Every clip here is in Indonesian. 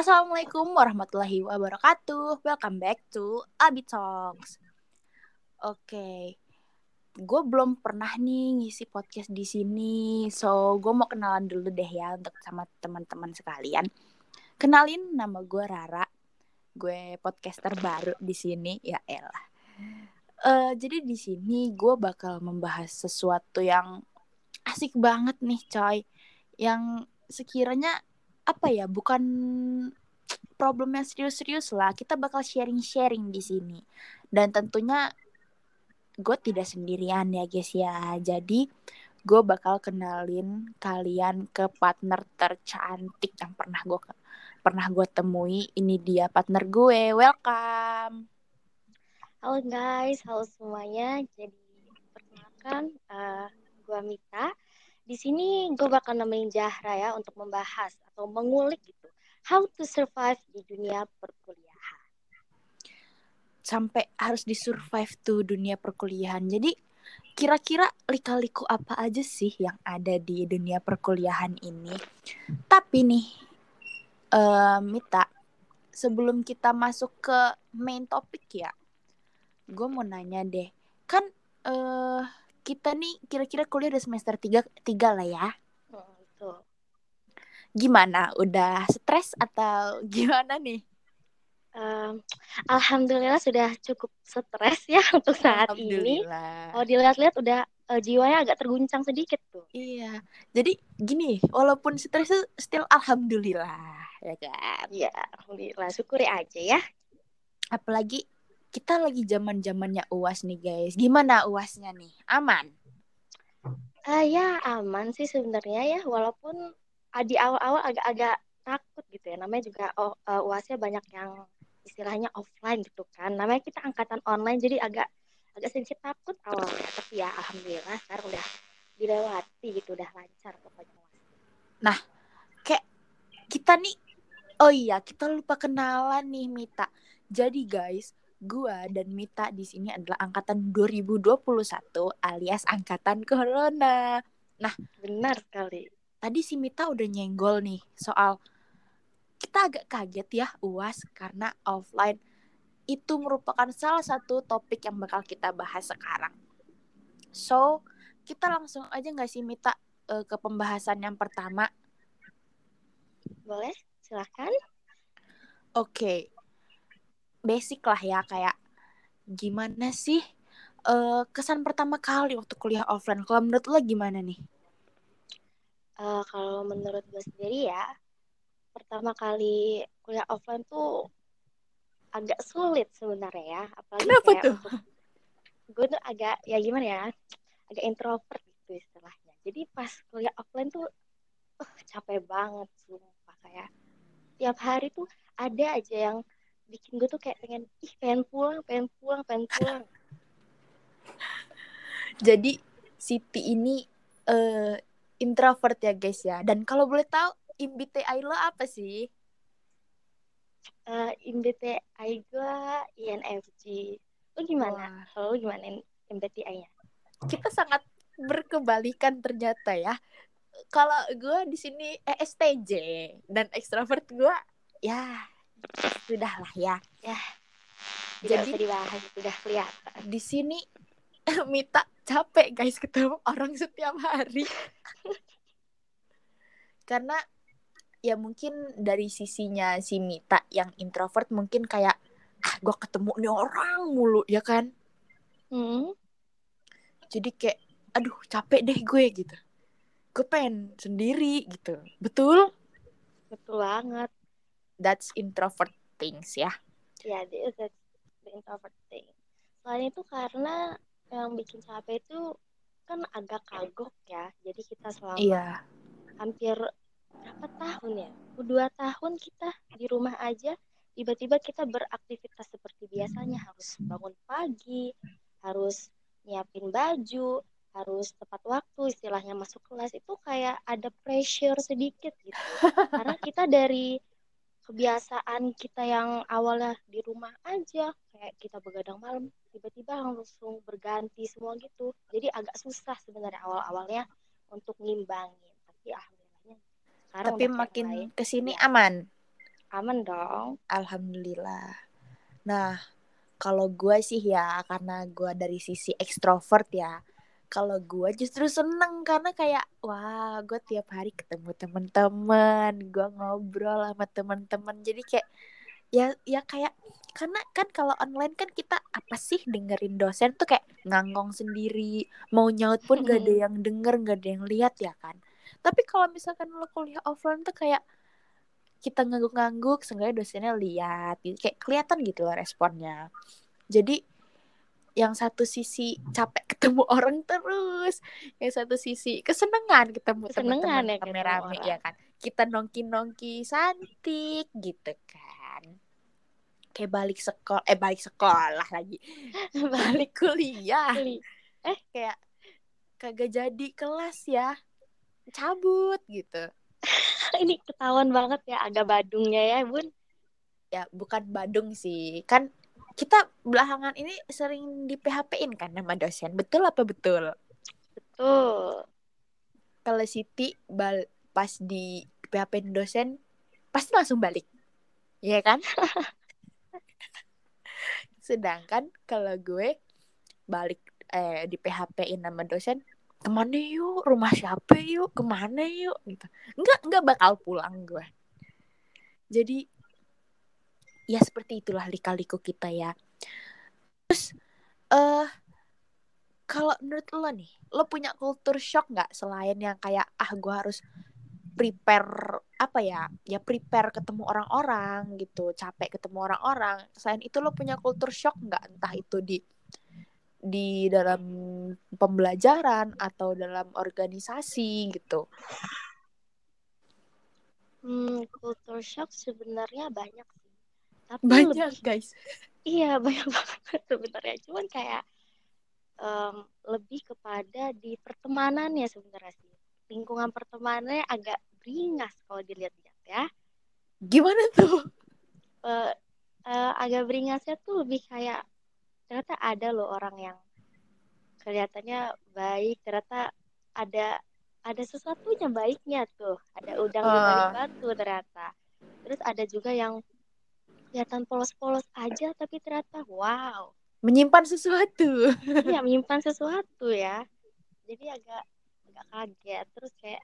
Assalamualaikum warahmatullahi wabarakatuh. Welcome back to Abi Talks. Oke, gue belum pernah nih ngisi podcast di sini, so gue mau kenalan dulu deh ya untuk sama teman-teman sekalian. Kenalin nama gue Rara, gue podcaster baru di sini, ya elah. Uh, jadi di sini gue bakal membahas sesuatu yang asik banget nih, coy. Yang sekiranya apa ya bukan problem yang serius-serius lah. Kita bakal sharing-sharing di sini. Dan tentunya gue tidak sendirian ya guys ya. Jadi gue bakal kenalin kalian ke partner tercantik yang pernah gue pernah gue temui. Ini dia partner gue. Welcome. Halo guys. Halo semuanya. Jadi perkenalkan uh, gue Mita di sini gue bakal nemenin Jahra ya untuk membahas atau mengulik gitu how to survive di dunia perkuliahan. Sampai harus disurvive tuh dunia perkuliahan. Jadi kira-kira lika-liku apa aja sih yang ada di dunia perkuliahan ini? Tapi nih, uh, Mita, sebelum kita masuk ke main topik ya, gue mau nanya deh, kan uh, kita nih kira-kira kuliah udah semester 3 tiga lah ya. Hmm, Gimana? Udah stres atau gimana nih? Um, Alhamdulillah sudah cukup stres ya untuk saat ini. Kalau dilihat-lihat udah uh, jiwanya agak terguncang sedikit tuh. Iya. Jadi gini, walaupun stres still alhamdulillah, ya kan? Iya, alhamdulillah. Syukuri aja ya. Apalagi kita lagi zaman zamannya uas nih guys. Gimana uasnya nih? Aman? Uh, ya aman sih sebenarnya ya, walaupun uh, di awal-awal agak-agak takut gitu ya. Namanya juga oh, uh, uasnya banyak yang istilahnya offline gitu kan. Namanya kita angkatan online jadi agak agak sedikit takut awalnya. Tapi ya alhamdulillah sekarang udah dilewati gitu, udah lancar pokoknya. Nah, kayak kita nih, oh iya kita lupa kenalan nih Mita. Jadi guys, gua dan Mita di sini adalah angkatan 2021 alias angkatan corona. Nah, benar sekali. Tadi si Mita udah nyenggol nih soal kita agak kaget ya UAS karena offline itu merupakan salah satu topik yang bakal kita bahas sekarang. So, kita langsung aja nggak sih Mita uh, ke pembahasan yang pertama? Boleh, silahkan. Oke, okay basic lah ya kayak gimana sih uh, kesan pertama kali waktu kuliah offline? Kalau menurut lo gimana nih? Uh, kalau menurut gue sendiri ya pertama kali kuliah offline tuh agak sulit sebenarnya ya. Apalagi Kenapa kayak tuh? Gue tuh agak ya gimana ya agak introvert gitu istilahnya. Jadi pas kuliah offline tuh uh, capek banget sumpah. Kayak tiap hari tuh ada aja yang bikin gue tuh kayak pengen ih pengen pulang pengen pulang pengen pulang. Jadi Siti ini uh, introvert ya guys ya. Dan kalau boleh tahu MBTI lo apa sih? Uh, MBTI gue INFJ lo gimana? Kalau lo gimana MBTI-nya kita sangat berkebalikan ternyata ya. Kalau gue di sini ESTJ dan ekstrovert gue ya sudah lah ya. Ya. Tidak jadi dibahas sudah kelihatan. di sini Mita capek guys ketemu orang setiap hari. Karena ya mungkin dari sisinya si Mita yang introvert mungkin kayak ah gue ketemu nih orang mulu ya kan? Hmm. jadi kayak aduh capek deh gue gitu. Gue pengen sendiri gitu. Betul? Betul banget that's introvert things ya. Ya, yeah, that's the introvert thing. Selain itu karena yang bikin capek itu kan agak kagok ya. Jadi kita selama yeah. hampir berapa tahun ya? Dua tahun kita di rumah aja. Tiba-tiba kita beraktivitas seperti biasanya harus bangun pagi, harus nyiapin baju, harus tepat waktu istilahnya masuk kelas itu kayak ada pressure sedikit gitu. Karena kita dari kebiasaan kita yang awalnya di rumah aja kayak kita begadang malam tiba-tiba langsung berganti semua gitu jadi agak susah sebenarnya awal-awalnya untuk ngimbangin tapi alhamdulillahnya sekarang tapi makin ke sini ya. aman Aman dong. Alhamdulillah. Nah, kalau gue sih ya karena gue dari sisi ekstrovert ya. Kalau gue justru seneng karena kayak wah gue tiap hari ketemu teman-teman, gue ngobrol sama teman-teman. Jadi kayak ya ya kayak karena kan kalau online kan kita apa sih dengerin dosen tuh kayak ngangong sendiri mau nyaut pun gak ada yang denger gak ada yang lihat ya kan? Tapi kalau misalkan lo kuliah offline tuh kayak kita ngangguk-ngangguk seenggaknya dosennya lihat kayak kelihatan gitu loh responnya. Jadi yang satu sisi capek ketemu orang terus yang satu sisi kesenangan ketemu teman-teman ya rame-rame ya kan? Kita nongki-nongki santik gitu kan. Kayak balik sekolah eh balik sekolah lagi. Balik kuliah. Beli. kayak kagak jadi kelas ya. Cabut gitu. Ini ketahuan banget ya agak badungnya ya, Bun. ya bukan Badung sih. Kan kita belakangan ini sering di PHP-in kan sama dosen. Betul apa betul? Tuh. kalau Siti bal pas di PHP dosen pasti langsung balik. Iya kan? Sedangkan kalau gue balik eh di PHP-in sama dosen ke mana yuk? Rumah siapa yuk? Ke mana yuk? Gitu. Nggak nggak bakal pulang gue. Jadi ya seperti itulah lika-liku kita ya. Terus eh kalau menurut lo nih lo punya kultur shock nggak? Selain yang kayak ah gue harus prepare apa ya ya prepare ketemu orang-orang gitu capek ketemu orang-orang. Selain itu lo punya kultur shock nggak? Entah itu di di dalam pembelajaran atau dalam organisasi gitu. Hmm, culture shock sebenarnya banyak. Tapi banyak lebih guys iya banyak banget sebenarnya. Cuman kayak em, lebih kepada di pertemanannya sebenarnya sih. Lingkungan pertemanannya agak beringas kalau dilihat-lihat ya. gimana tuh Eh, eh, agak beringasnya tuh lebih kayak ternyata ada loh orang yang kelihatannya baik, ternyata ada ada sesuatunya baiknya tuh. Ada udang di balik Ah. batu ternyata. Terus ada juga yang kelihatan polos-polos aja tapi ternyata wow, menyimpan sesuatu iya menyimpan sesuatu ya. Jadi agak agak kaget. Terus kayak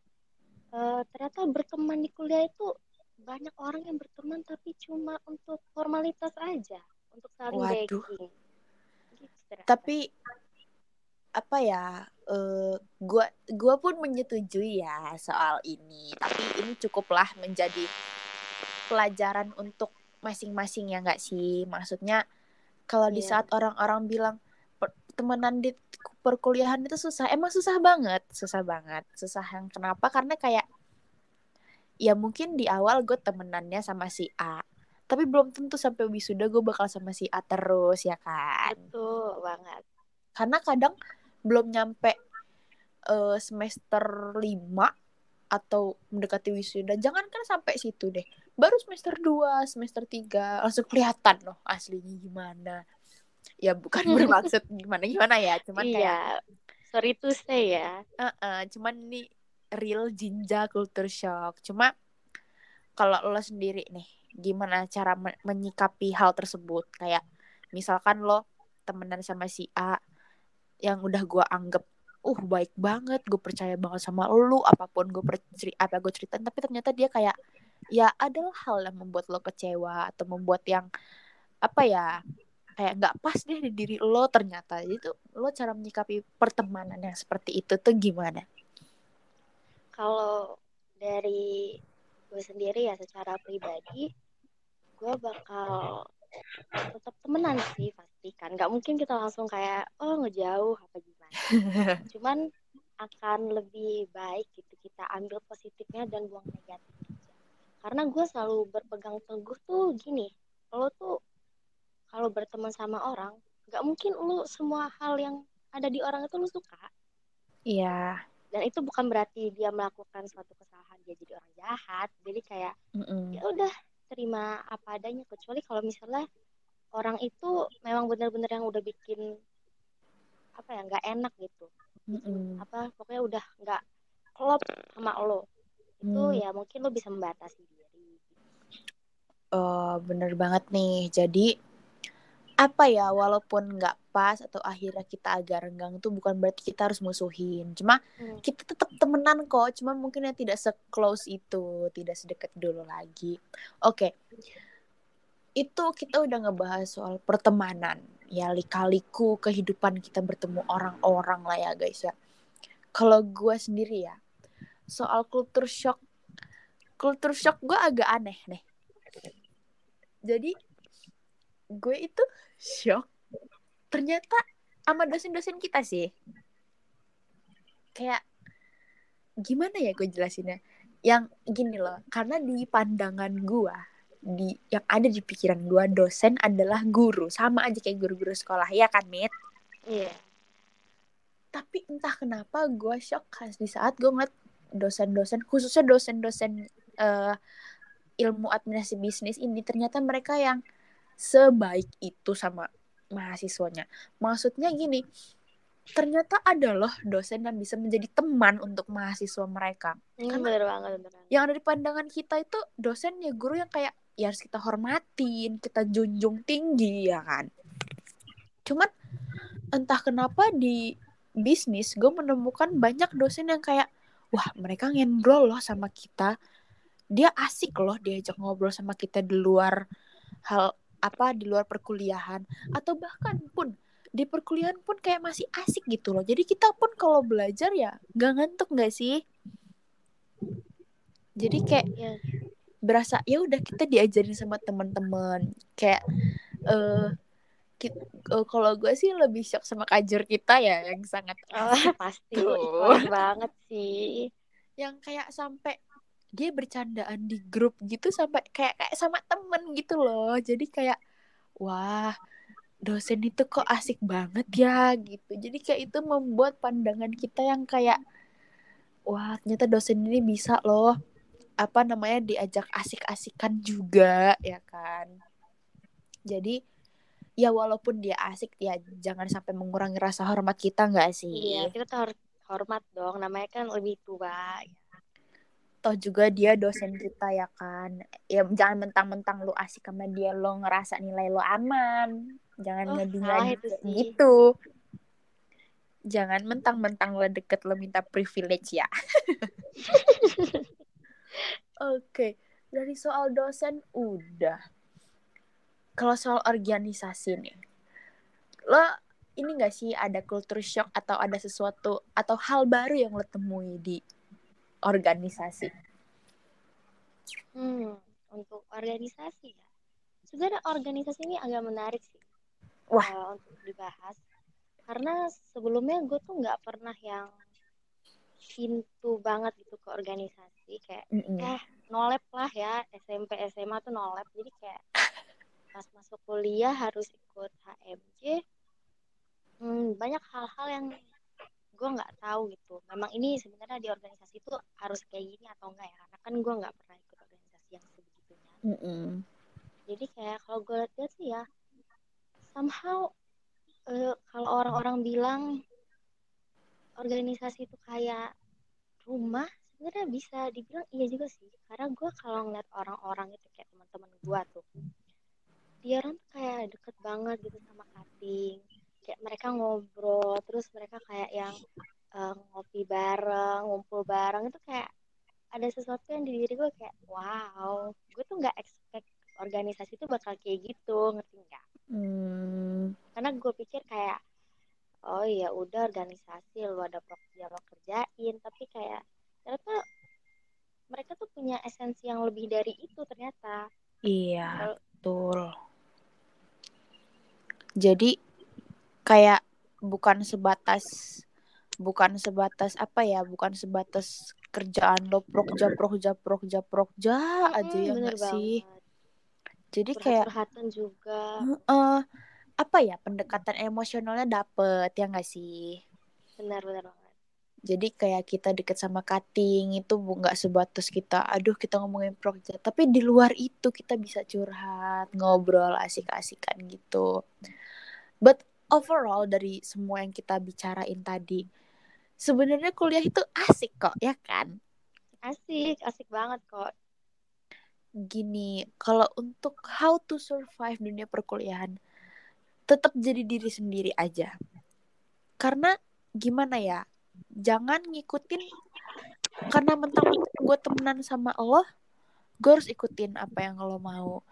eh, ternyata berteman di kuliah itu banyak orang yang berteman tapi cuma untuk formalitas aja, untuk saling Waduh. Gitu ternyata. tapi apa ya eh gua gua pun menyetujui ya soal ini tapi ini cukuplah menjadi pelajaran untuk masing-masing ya nggak sih maksudnya kalau di Iya. saat orang-orang bilang "Per- temenan di perkuliahan itu susah emang susah banget susah banget susah yang kenapa karena kayak ya mungkin di awal gue temenannya sama si A tapi belum tentu sampai wisuda gue bakal sama si A terus ya kan Betul banget. karena kadang belum nyampe eh, semester 5 atau mendekati wisuda jangankan sampai situ deh baru semester 2 semester 3 langsung kelihatan loh aslinya gimana ya bukan bermaksud gimana gimana ya cuman kayak iya. Sorry to say ya. "Eh-eh, cuman ini real jinja culture shock cuma kalau lo sendiri nih gimana cara me- menyikapi hal tersebut kayak misalkan lo temenan sama si A yang udah gue anggap uh baik banget gue percaya banget sama lu apa pun gue apa gue ceritain tapi ternyata dia kayak ya adalah hal yang membuat lo kecewa atau membuat yang apa ya kayak nggak pas deh di diri lo ternyata itu lo cara menyikapi pertemanan yang seperti itu tuh gimana Kalau dari gue sendiri ya secara pribadi, gue bakal tetap temenan sih pasti kan. Gak mungkin kita langsung kayak oh ngejauh apa gimana. Cuman akan lebih baik gitu kita ambil positifnya dan buang negatifnya. Karena gue selalu berpegang teguh tuh gini, lo tuh kalau berteman sama orang, gak mungkin lu semua hal yang ada di orang itu lu suka. iya dan itu bukan berarti dia melakukan suatu kesalahan dia jadi orang jahat jadi kayak Mm-mm. ya udah terima apa adanya kecuali kalau misalnya orang itu memang benar-benar yang udah bikin apa ya nggak enak gitu Mm-mm. apa pokoknya udah nggak klop sama lo itu Hmm. ya mungkin lo bisa membatasi diri Oh, bener banget nih. Jadi apa ya, walaupun nggak pas atau akhirnya kita agak renggang tuh bukan berarti kita harus musuhin. Cuma Hmm. kita tetap temenan kok. Cuma mungkin yang tidak se-close itu, tidak sedekat dulu lagi. Oke. Itu kita udah ngebahas soal pertemanan. Ya lika-liku kehidupan kita bertemu orang-orang lah ya guys ya. Kalau gue sendiri ya, soal kultur shock, kultur shock gue agak aneh nih. Jadi gue itu shock ternyata sama dosen-dosen kita sih. Kayak gimana ya gue jelasinnya? Yang gini loh, karena di pandangan gue di yang ada di pikiran gue dosen adalah guru sama aja kayak guru-guru sekolah ya kan Mit Iya. tapi entah kenapa gue shock kan di saat gue ngeliat dosen-dosen khususnya dosen-dosen eh, ilmu administrasi bisnis ini ternyata mereka yang sebaik itu sama mahasiswanya. Maksudnya gini ternyata ada loh dosen yang bisa menjadi teman untuk mahasiswa mereka. Hmm, Karena- bener banget, bener yang ada di pandangan kita itu dosen ya guru yang kayak ya harus kita hormatin, kita junjung tinggi ya kan. Cuman entah kenapa di bisnis gue menemukan banyak dosen yang kayak wah mereka ngobrol loh sama kita. Dia asik loh diajak ngobrol sama kita di luar hal apa di luar perkuliahan atau bahkan pun di perkuliahan pun kayak masih asik gitu loh. Jadi kita pun kalau belajar ya gak ngantuk gak sih? Jadi kayak Iya. berasa ya udah kita diajarin sama teman-teman kayak eh ki- eh, kalau gue sih lebih shock sama kajur kita ya yang sangat Oh, pasti. Banget sih. yang kayak sampai dia bercandaan di grup gitu sampai kayak kayak sama temen gitu loh. Jadi kayak wah dosen itu kok asik banget ya gitu. Jadi kayak itu membuat pandangan kita yang kayak wah ternyata dosen ini bisa loh apa namanya diajak asik-asikan juga ya kan. Jadi ya walaupun dia asik ya jangan sampai mengurangi rasa hormat kita nggak sih? Iya, kita tuh harus hormat dong. Namanya kan lebih tua. toh juga dia dosen kita ya kan? Ya jangan mentang-mentang lu asik sama dia lo ngerasa nilai lo aman. Jangan Oh, itu gitu. Jangan mentang-mentang lo deket lo minta privilege ya. Oke dari soal dosen udah kalau soal organisasi nih lo ini gak sih ada culture shock atau ada sesuatu atau hal baru yang lo temui di organisasi Hmm, untuk organisasi ya. Sebenarnya organisasi ini agak menarik sih. Wah. eh, untuk dibahas. Karena sebelumnya gue tuh nggak pernah yang pintu banget gitu ke organisasi kayak Mm-mm. eh nolep lah ya SMP SMA tuh nolep jadi kayak pas masuk kuliah harus ikut HMJ hmm, banyak hal-hal yang gue nggak tahu gitu. Memang ini sebenarnya di organisasi itu harus kayak gini atau enggak ya? Karena kan gue nggak pernah ikut organisasi yang sebegitunya. Mm-mm. jadi kayak kalau gue lihat sih ya somehow eh, kalau orang-orang bilang organisasi itu kayak rumah sebenarnya bisa dibilang iya juga sih. Karena gue kalau ngeliat orang-orang itu kayak teman-teman gue tuh tuh kayak deket banget gitu sama kating kayak mereka ngobrol terus mereka kayak yang eh, ngopi bareng ngumpul bareng itu kayak ada sesuatu yang di diri gue kayak wow gue tuh nggak expect organisasi itu bakal kayak gitu ngerti nggak? Hmm, karena gue pikir kayak oh ya udah organisasi lu ada proyek lo kerjain. Tapi kayak ternyata mereka tuh punya esensi yang lebih dari itu ternyata. Iya, Kalau- betul. Jadi kayak bukan sebatas bukan sebatas apa ya, bukan sebatas kerjaan lo prokja prokja prokja prokja aja ya Mm, bener nggak sih? Jadi kayak curhat-curhatan juga eh, apa ya pendekatan emosionalnya dapet ya nggak sih? benar-benar banget Jadi kayak kita deket sama cutting itu bu- nggak sebatas kita, aduh kita ngomongin project, tapi di luar itu kita bisa curhat, ngobrol asik-asikan gitu. But overall dari semua yang kita bicarain tadi, sebenarnya kuliah itu asik kok, ya kan? asik asik banget kok gini, kalau untuk how to survive dunia perkuliahan, tetap jadi diri sendiri aja. Karena gimana ya, jangan ngikutin karena mentang-mentang gue temenan sama lo, gue harus ikutin apa yang lo mau.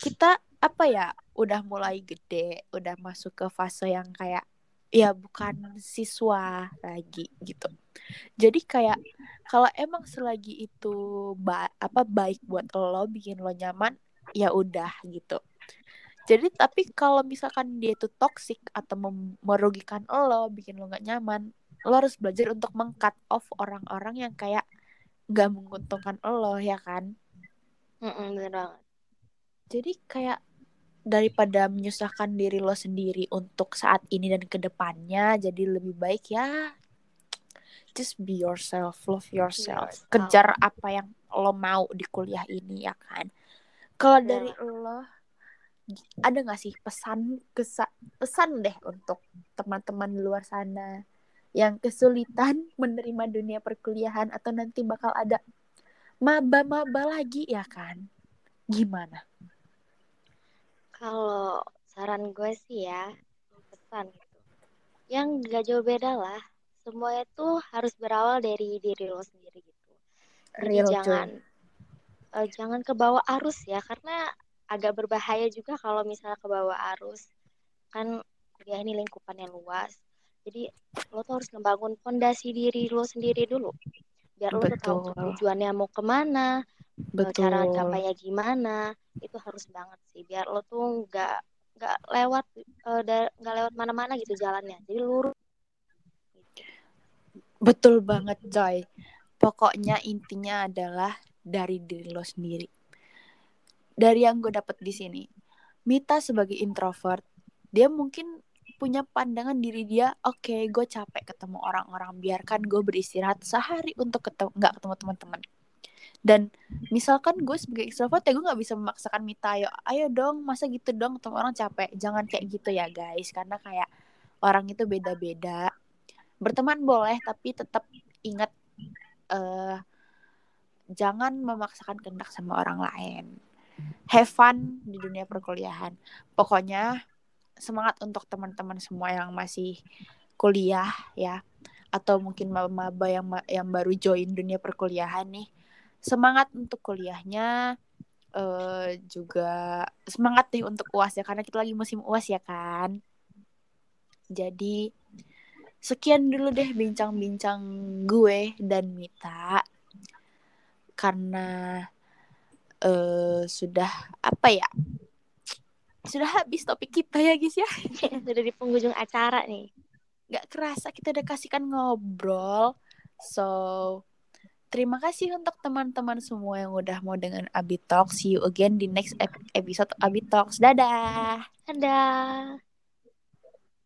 Kita apa ya, udah mulai gede, udah masuk ke fase yang kayak ya bukan siswa lagi gitu. Jadi kayak kalau emang selagi itu ba apa baik buat lo bikin lo nyaman ya udah gitu jadi tapi kalau misalkan dia itu toxic atau merugikan lo bikin lo nggak nyaman lo harus belajar untuk mengcut off orang-orang yang kayak nggak menguntungkan lo ya kan mm -mm, bener banget jadi kayak daripada menyusahkan diri lo sendiri untuk saat ini dan ke depannya jadi lebih baik ya just be yourself, love yourself. Kejar apa yang lo mau di kuliah ini ya kan. Kalau yeah. dari lo ada gak sih pesan kesa pesan deh untuk teman-teman di luar sana yang kesulitan menerima dunia perkuliahan atau nanti bakal ada maba-maba lagi ya kan? Gimana? Kalau saran gue sih ya pesan gitu. Yang gak jauh beda lah semua itu harus berawal dari diri lo sendiri gitu. Jadi Real jangan uh, jangan ke bawah arus ya karena agak berbahaya juga kalau misalnya ke bawah arus. Kan kuliah ini lingkupannya luas. Jadi lo tuh harus ngebangun fondasi diri lo sendiri dulu. Biar lo tuh tahu tujuannya mau ke mana, eh, Betul. cara capainya gimana. Itu harus banget sih biar lo tuh nggak nggak lewat eh, nggak uh, lewat mana-mana gitu jalannya. Jadi lurus Betul banget, Joy. Pokoknya intinya adalah dari diri lo sendiri. Dari yang gue dapet di sini, Mita sebagai introvert, dia mungkin punya pandangan diri dia, oke, okay, gue capek ketemu orang-orang, biarkan gue beristirahat sehari untuk ketemu nggak ketemu teman-teman. Dan misalkan gue sebagai introvert ya gue nggak bisa memaksakan Mita, ayo, ayo dong, masa gitu dong ketemu orang capek, jangan kayak gitu ya guys, karena kayak orang itu beda-beda. Berteman boleh tapi tetap ingat uh, jangan memaksakan kehendak sama orang lain. Have fun di dunia perkuliahan. Pokoknya semangat untuk teman-teman semua yang masih kuliah ya. Atau mungkin maba yang yang baru join dunia perkuliahan nih. Semangat untuk kuliahnya uh, juga semangat nih untuk uas ya karena kita lagi musim uas ya kan. Jadi sekian dulu deh bincang-bincang gue dan Mita. Karena uh, sudah apa ya sudah habis topik kita ya guys ya. Sudah di penghujung acara nih. Nggak kerasa kita udah kasihkan ngobrol. So terima kasih untuk teman-teman semua yang udah mau dengan Abi Talk see you again di next episode Abi Talks. Dadah! Dadah